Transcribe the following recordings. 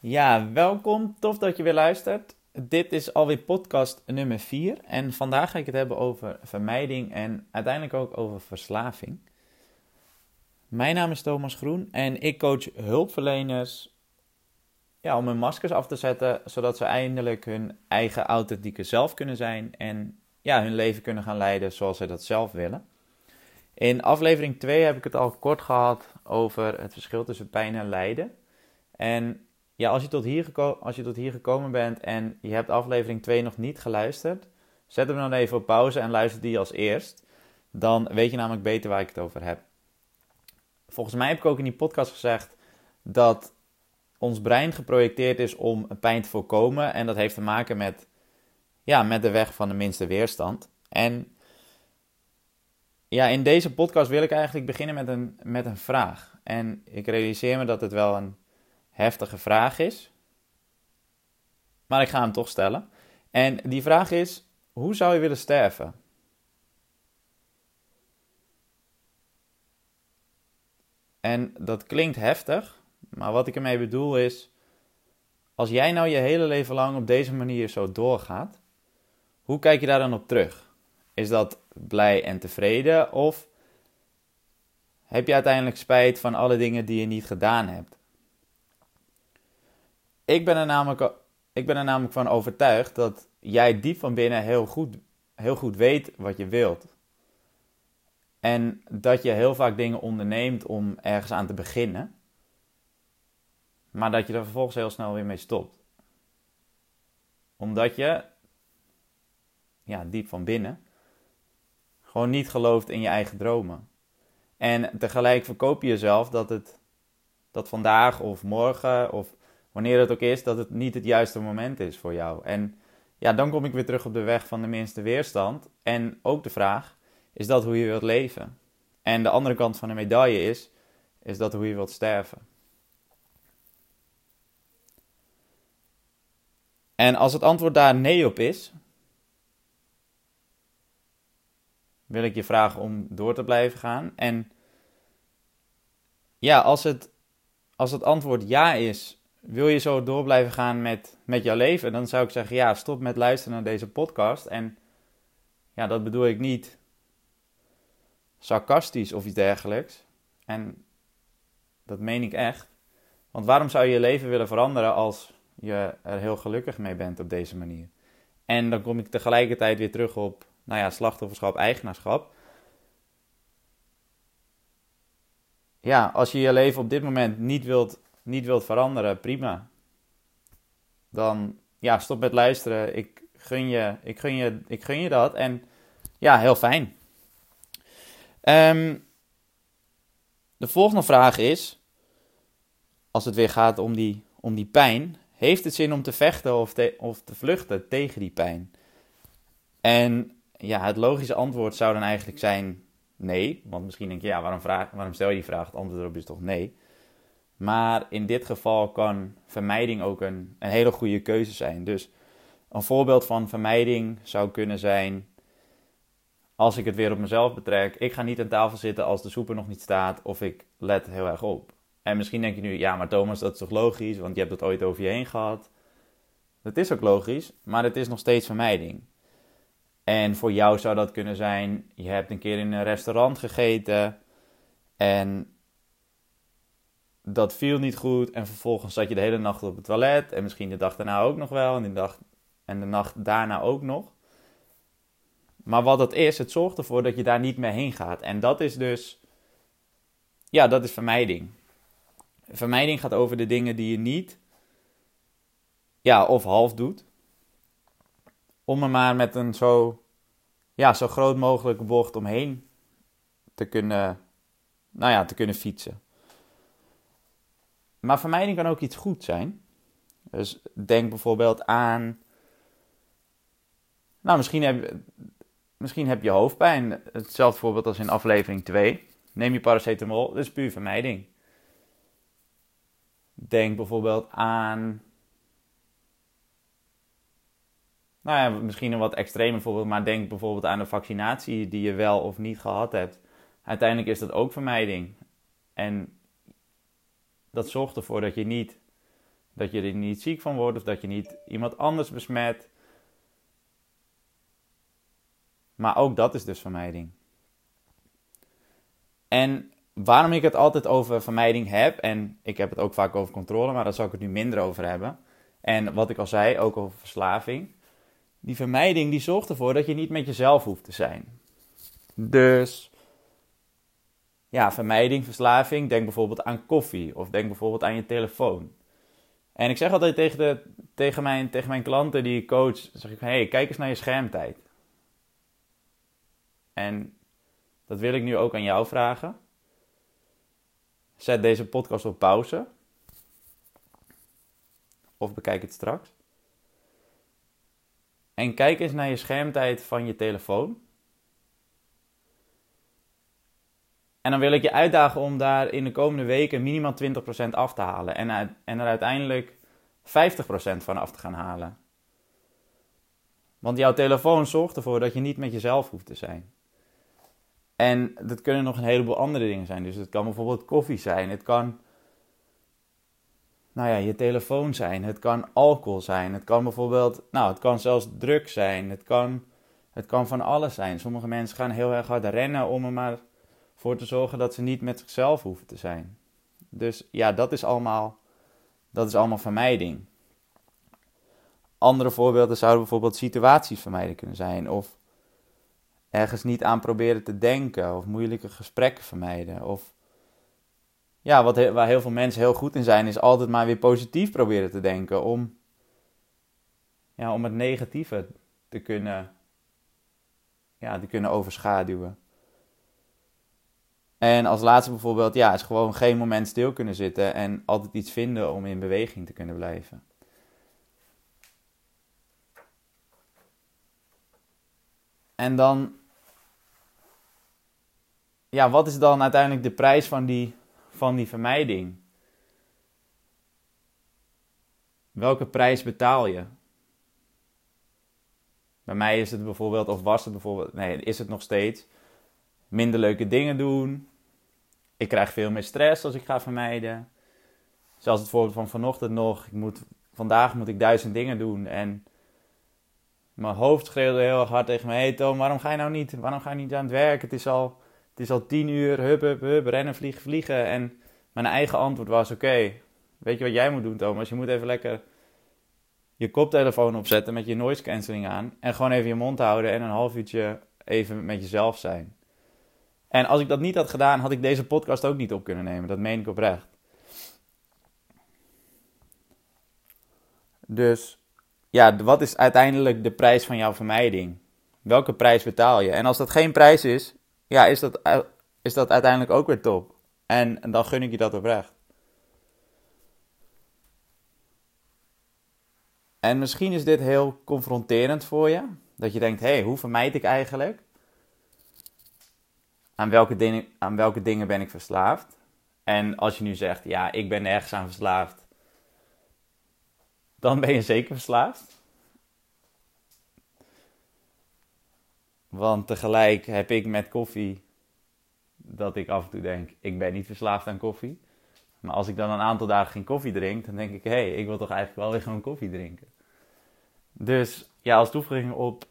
Ja, welkom. Tof dat je weer luistert. Dit is alweer podcast nummer 4 en vandaag ga ik het hebben over vermijding en uiteindelijk ook over verslaving. Mijn naam is Thomas Groen en ik coach hulpverleners ja, om hun maskers af te zetten, zodat ze eindelijk hun eigen authentieke zelf kunnen zijn en ja, hun leven kunnen gaan leiden zoals ze dat zelf willen. In aflevering 2 heb ik het al kort gehad over het verschil tussen pijn en lijden. En ja, als je, tot hier als je tot hier gekomen bent en je hebt aflevering 2 nog niet geluisterd, zet hem dan even op pauze en luister die als eerst. Dan weet je namelijk beter waar ik het over heb. Volgens mij heb ik ook in die podcast gezegd dat ons brein geprojecteerd is om pijn te voorkomen. En dat heeft te maken met, ja, met de weg van de minste weerstand. En ja, in deze podcast wil ik eigenlijk beginnen met een, met een vraag. En ik realiseer me dat het wel een heftige vraag is. Maar ik ga hem toch stellen. En die vraag is: hoe zou je willen sterven? En dat klinkt heftig, maar wat ik ermee bedoel is: als jij nou je hele leven lang op deze manier zo doorgaat, hoe kijk je daar dan op terug? Is dat blij en tevreden of heb je uiteindelijk spijt van alle dingen die je niet gedaan hebt? Ik ben er namelijk, ik ben er namelijk van overtuigd dat jij diep van binnen heel goed, heel goed weet wat je wilt. En dat je heel vaak dingen onderneemt om ergens aan te beginnen. Maar dat je er vervolgens heel snel weer mee stopt. Omdat je, ja, diep van binnen, gewoon niet gelooft in je eigen dromen. En tegelijk verkoop je jezelf dat het, dat vandaag of morgen of wanneer het ook is, dat het niet het juiste moment is voor jou. En ja, dan kom ik weer terug op de weg van de minste weerstand. En ook de vraag, is dat hoe je wilt leven? En de andere kant van de medaille is, is dat hoe je wilt sterven? En als het antwoord daar nee op is, wil ik je vragen om door te blijven gaan. En ja, als het, als het antwoord ja is, wil je zo door blijven gaan met, met jouw leven, dan zou ik zeggen, ja, stop met luisteren naar deze podcast. En ja, dat bedoel ik niet sarcastisch of iets dergelijks. En dat meen ik echt. Want waarom zou je je leven willen veranderen als je er heel gelukkig mee bent op deze manier? En dan kom ik tegelijkertijd weer terug op, nou ja, slachtofferschap, eigenaarschap. Ja, als je je leven op dit moment niet wilt niet wilt veranderen, prima. Dan ja, stop met luisteren. Ik gun je, ik gun je, ik gun je dat. En ja, heel fijn. Um, de volgende vraag is: als het weer gaat om die, om die pijn, heeft het zin om te vechten of te, of te vluchten tegen die pijn? En ja, het logische antwoord zou dan eigenlijk zijn nee. Want misschien denk je, ja, waarom, vraag, waarom stel je die vraag? Het antwoord erop is toch nee. Maar in dit geval kan vermijding ook een, een hele goede keuze zijn. Dus een voorbeeld van vermijding zou kunnen zijn, als ik het weer op mezelf betrek, ik ga niet aan tafel zitten als de soep er nog niet staat of ik let heel erg op. En misschien denk je nu, ja, maar Thomas, dat is toch logisch, want je hebt het ooit over je heen gehad. Dat is ook logisch, maar het is nog steeds vermijding. En voor jou zou dat kunnen zijn, je hebt een keer in een restaurant gegeten en dat viel niet goed. En vervolgens zat je de hele nacht op het toilet. En misschien de dag daarna ook nog wel. En de, dag, en de nacht daarna ook nog. Maar wat dat is, het zorgt ervoor dat je daar niet meer heen gaat. En dat is dus. Ja, dat is vermijding. Vermijding gaat over de dingen die je niet. Ja, of half doet. Om er maar met een zo. Ja, zo groot mogelijke bocht omheen te kunnen. Nou ja, te kunnen fietsen. Maar vermijding kan ook iets goed zijn. Dus denk bijvoorbeeld aan. Nou, misschien heb, misschien heb je hoofdpijn. Hetzelfde voorbeeld als in aflevering 2. Neem je paracetamol, dat is puur vermijding. Denk bijvoorbeeld aan. Nou ja, misschien een wat extremer voorbeeld, maar denk bijvoorbeeld aan een vaccinatie die je wel of niet gehad hebt. Uiteindelijk is dat ook vermijding. En dat zorgt ervoor dat je niet Dat je er niet ziek van wordt of dat je niet iemand anders besmet. Maar ook dat is dus vermijding. En waarom ik het altijd over vermijding heb, en ik heb het ook vaak over controle, maar daar zal ik het nu minder over hebben. En wat ik al zei, ook over verslaving. Die vermijding die zorgt ervoor dat je niet met jezelf hoeft te zijn. Dus ja, vermijding, verslaving. Denk bijvoorbeeld aan koffie of denk bijvoorbeeld aan je telefoon. En ik zeg altijd tegen, de, tegen, mijn, tegen mijn klanten die ik coach, zeg ik hey, kijk eens naar je schermtijd. En dat wil ik nu ook aan jou vragen. Zet deze podcast op pauze. Of bekijk het straks. En kijk eens naar je schermtijd van je telefoon. En dan wil ik je uitdagen om daar in de komende weken minimaal 20% af te halen. En, en er uiteindelijk 50% van af te gaan halen. Want jouw telefoon zorgt ervoor dat je niet met jezelf hoeft te zijn. En dat kunnen nog een heleboel andere dingen zijn. Dus het kan bijvoorbeeld koffie zijn. Het kan nou ja, je telefoon zijn. Het kan alcohol zijn. Het kan bijvoorbeeld, nou, het kan zelfs druk zijn. Het kan, het kan van alles zijn. Sommige mensen gaan heel erg hard rennen om er maar voor te zorgen dat ze niet met zichzelf hoeven te zijn. Dus ja, dat is allemaal, dat is allemaal vermijding. Andere voorbeelden zouden bijvoorbeeld situaties vermijden kunnen zijn. Of ergens niet aan proberen te denken. Of moeilijke gesprekken vermijden. Of ja, wat, waar heel veel mensen heel goed in zijn, is altijd maar weer positief proberen te denken. Om, ja, om het negatieve te kunnen, ja, te kunnen overschaduwen. En als laatste bijvoorbeeld, ja, is gewoon geen moment stil kunnen zitten en altijd iets vinden om in beweging te kunnen blijven. En dan, ja, wat is dan uiteindelijk de prijs van die, van die vermijding? Welke prijs betaal je? Bij mij is het bijvoorbeeld, of was het bijvoorbeeld, nee, is het nog steeds minder leuke dingen doen. Ik krijg veel meer stress als ik ga vermijden. Zelfs het voorbeeld van vanochtend nog. Ik moet, vandaag moet ik duizend dingen doen. En mijn hoofd schreeuwde heel hard tegen me. Hé hey Tom, waarom ga je nou niet? Waarom ga je niet aan het werk? Het is al, het is al tien uur. Hup, hup, hup. Rennen, vliegen, vliegen. En mijn eigen antwoord was: Oké, weet je wat jij moet doen, Thomas? Je moet even lekker je koptelefoon opzetten met je noise cancelling aan. En gewoon even je mond houden en een half uurtje even met jezelf zijn. En als ik dat niet had gedaan, had ik deze podcast ook niet op kunnen nemen. Dat meen ik oprecht. Dus ja, wat is uiteindelijk de prijs van jouw vermijding? Welke prijs betaal je? En als dat geen prijs is, ja, is dat, is dat uiteindelijk ook weer top. En, en dan gun ik je dat oprecht. En misschien is dit heel confronterend voor je. Dat je denkt, hé, hey, hoe vermijd ik eigenlijk? Aan welke, dingen, aan welke dingen ben ik verslaafd? En als je nu zegt, ja, ik ben ergens aan verslaafd, dan ben je zeker verslaafd. Want tegelijk heb ik met koffie dat ik af en toe denk, ik ben niet verslaafd aan koffie. Maar als ik dan een aantal dagen geen koffie drink, dan denk ik, hé, hey, ik wil toch eigenlijk wel weer gewoon koffie drinken. Dus ja, als toevoeging op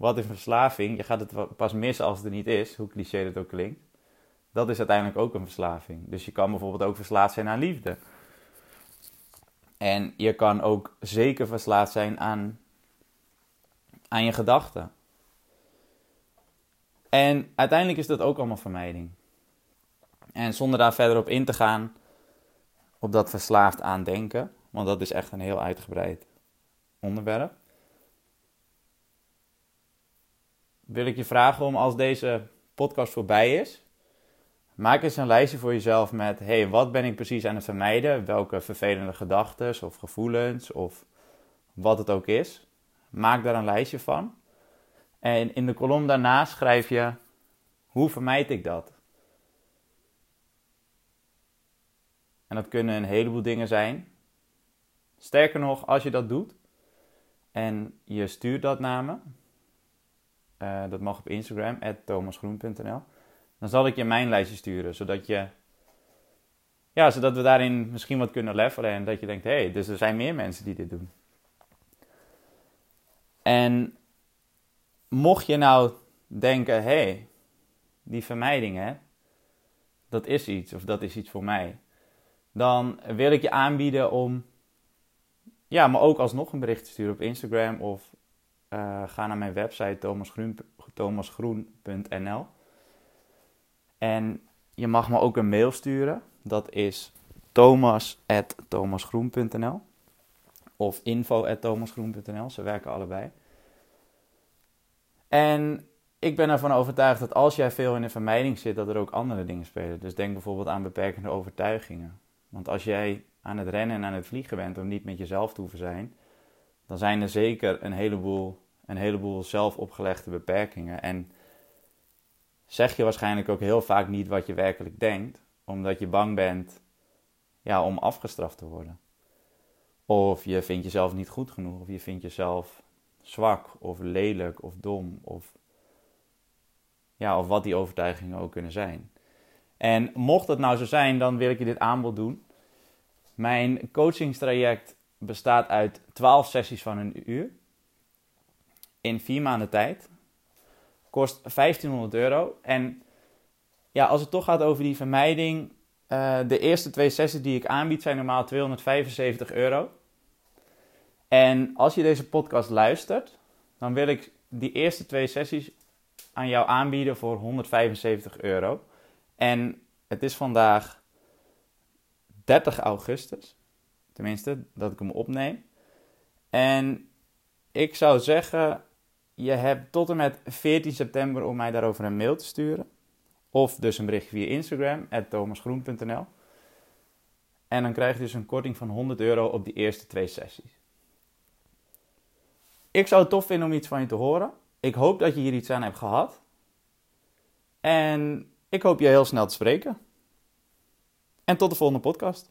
wat is verslaving? Je gaat het pas missen als het er niet is, hoe cliché dat ook klinkt. Dat is uiteindelijk ook een verslaving. Dus je kan bijvoorbeeld ook verslaafd zijn aan liefde. En je kan ook zeker verslaafd zijn aan, aan je gedachten. En uiteindelijk is dat ook allemaal vermijding. En zonder daar verder op in te gaan, op dat verslaafd aan denken, want dat is echt een heel uitgebreid onderwerp. Wil ik je vragen om als deze podcast voorbij is, maak eens een lijstje voor jezelf met: hey, wat ben ik precies aan het vermijden? Welke vervelende gedachten of gevoelens of wat het ook is. Maak daar een lijstje van. En in de kolom daarna schrijf je: hoe vermijd ik dat? En dat kunnen een heleboel dingen zijn. Sterker nog, als je dat doet en je stuurt dat naar me, uh, dat mag op Instagram, thomasgroen.nl. Dan zal ik je mijn lijstje sturen, zodat je ja, zodat we daarin misschien wat kunnen levelen en dat je denkt, hé, hey, dus er zijn meer mensen die dit doen. En mocht je nou denken, hé, hey, die vermijding, hè, dat is iets of dat is iets voor mij, dan wil ik je aanbieden om, ja, maar ook alsnog een bericht te sturen op Instagram of uh, ga naar mijn website thomasgroen, thomasgroen.nl. En je mag me ook een mail sturen. Dat is thomas.thomasgroen.nl of info.thomasgroen.nl. Ze werken allebei. En ik ben ervan overtuigd dat als jij veel in de vermijding zit, dat er ook andere dingen spelen. Dus denk bijvoorbeeld aan beperkende overtuigingen. Want als jij aan het rennen en aan het vliegen bent om niet met jezelf te hoeven zijn, dan zijn er zeker een heleboel, een heleboel zelf opgelegde beperkingen. En zeg je waarschijnlijk ook heel vaak niet wat je werkelijk denkt, omdat je bang bent ja, om afgestraft te worden. Of je vindt jezelf niet goed genoeg, of je vindt jezelf zwak of lelijk of dom of, ja, of wat die overtuigingen ook kunnen zijn. En mocht het nou zo zijn, dan wil ik je dit aanbod doen. Mijn coachingstraject bestaat uit 12 sessies van een uur in vier maanden tijd. Kost 1500 euro. En ja, als het toch gaat over die vermijding, uh, de eerste twee sessies die ik aanbied zijn normaal 275 euro. En als je deze podcast luistert, dan wil ik die eerste twee sessies aan jou aanbieden voor 175 euro. En het is vandaag 30 augustus. Tenminste, dat ik hem opneem. En ik zou zeggen, je hebt tot en met 14 september om mij daarover een mail te sturen. Of dus een bericht via Instagram, thomasgroen.nl. En dan krijg je dus een korting van 100 euro op die eerste twee sessies. Ik zou het tof vinden om iets van je te horen. Ik hoop dat je hier iets aan hebt gehad. En ik hoop je heel snel te spreken. En tot de volgende podcast.